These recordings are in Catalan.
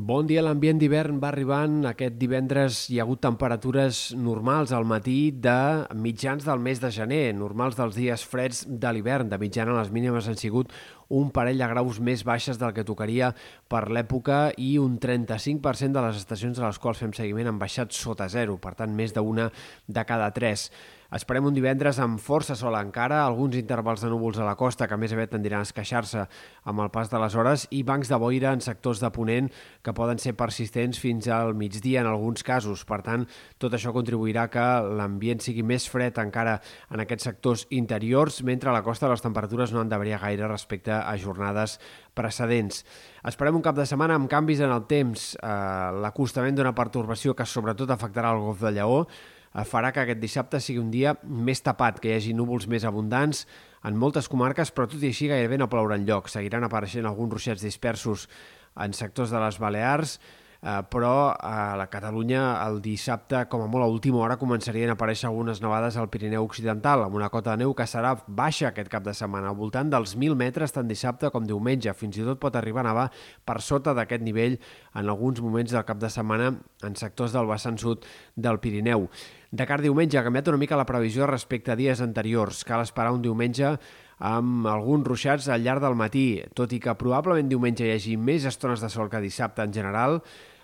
Bon dia, l'ambient d'hivern va arribant. Aquest divendres hi ha hagut temperatures normals al matí de mitjans del mes de gener, normals dels dies freds de l'hivern. De mitjana les mínimes han sigut un parell de graus més baixes del que tocaria per l'època i un 35% de les estacions a les quals fem seguiment han baixat sota zero, per tant més d'una de cada tres. Esperem un divendres amb força sol encara, alguns intervals de núvols a la costa que més aviat tendiran a esqueixar-se amb el pas de les hores i bancs de boira en sectors de Ponent que poden ser persistents fins al migdia en alguns casos. Per tant, tot això contribuirà que l'ambient sigui més fred encara en aquests sectors interiors, mentre a la costa les temperatures no han de variar gaire respecte a jornades precedents. Esperem un cap de setmana amb canvis en el temps, eh, l'acostament d'una pertorbació que sobretot afectarà el Golf de Lleó, farà que aquest dissabte sigui un dia més tapat, que hi hagi núvols més abundants en moltes comarques, però tot i així gairebé no plourà lloc. Seguiran apareixent alguns ruixats dispersos en sectors de les Balears, eh, però a la Catalunya el dissabte, com a molt a última hora, començarien a aparèixer algunes nevades al Pirineu Occidental, amb una cota de neu que serà baixa aquest cap de setmana, al voltant dels 1.000 metres tant dissabte com diumenge. Fins i tot pot arribar a nevar per sota d'aquest nivell en alguns moments del cap de setmana en sectors del vessant sud del Pirineu. De cara a diumenge ha canviat una mica la previsió respecte a dies anteriors. Cal esperar un diumenge amb alguns ruixats al llarg del matí, tot i que probablement diumenge hi hagi més estones de sol que dissabte en general,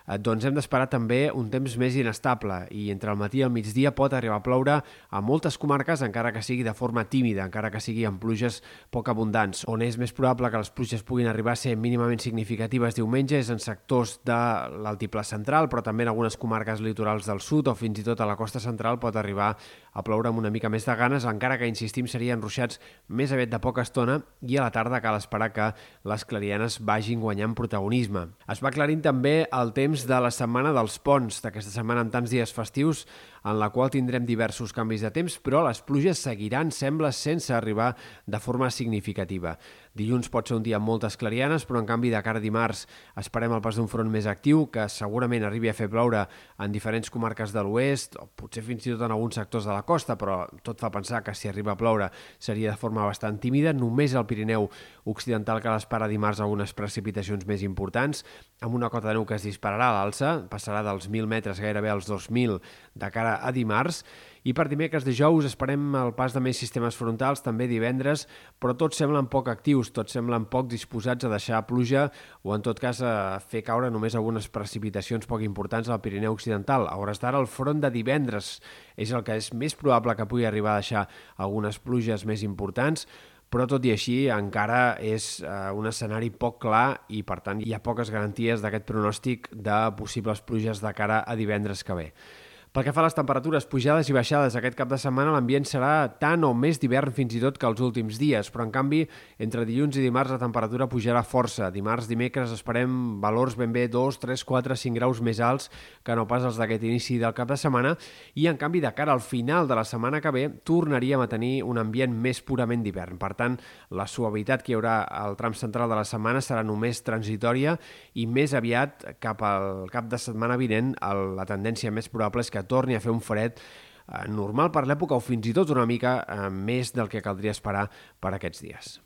Eh, doncs hem d'esperar també un temps més inestable i entre el matí i el migdia pot arribar a ploure a moltes comarques, encara que sigui de forma tímida, encara que sigui amb pluges poc abundants. On és més probable que les pluges puguin arribar a ser mínimament significatives diumenge és en sectors de l'altiplà central, però també en algunes comarques litorals del sud o fins i tot a la costa central pot arribar a ploure amb una mica més de ganes, encara que, insistim, serien ruixats més aviat de poca estona i a la tarda cal esperar que les clarianes vagin guanyant protagonisme. Es va aclarint també el temps de la setmana dels ponts, d'aquesta setmana amb tants dies festius, en la qual tindrem diversos canvis de temps, però les pluges seguiran, sembla, sense arribar de forma significativa. Dilluns pot ser un dia amb moltes clarianes, però en canvi de cara a dimarts esperem el pas d'un front més actiu, que segurament arribi a fer ploure en diferents comarques de l'oest, o potser fins i tot en alguns sectors de la costa, però tot fa pensar que si arriba a ploure seria de forma bastant tímida. Només al Pirineu Occidental cal esperar dimarts algunes precipitacions més importants, amb una cota de neu que es dispararà a l'alça, passarà dels 1.000 metres gairebé als 2.000 de cara a dimarts, i per dimecres de jous esperem el pas de més sistemes frontals, també divendres, però tots semblen poc actius, tots semblen poc disposats a deixar pluja o en tot cas a fer caure només algunes precipitacions poc importants al Pirineu Occidental. A hores d'ara el front de divendres és el que és més probable que pugui arribar a deixar algunes pluges més importants, però tot i així encara és eh, un escenari poc clar i per tant hi ha poques garanties d'aquest pronòstic de possibles pluges de cara a divendres que ve. Pel que fa a les temperatures pujades i baixades aquest cap de setmana, l'ambient serà tant o més d'hivern fins i tot que els últims dies, però en canvi, entre dilluns i dimarts la temperatura pujarà força. Dimarts, dimecres esperem valors ben bé 2, 3, 4, 5 graus més alts que no pas els d'aquest inici del cap de setmana i en canvi de cara al final de la setmana que ve tornaríem a tenir un ambient més purament d'hivern. Per tant, la suavitat que hi haurà al tram central de la setmana serà només transitòria i més aviat cap al cap de setmana vinent la tendència més probable és que torni a fer un fred eh, normal per l'època o fins i tot una mica eh, més del que caldria esperar per aquests dies.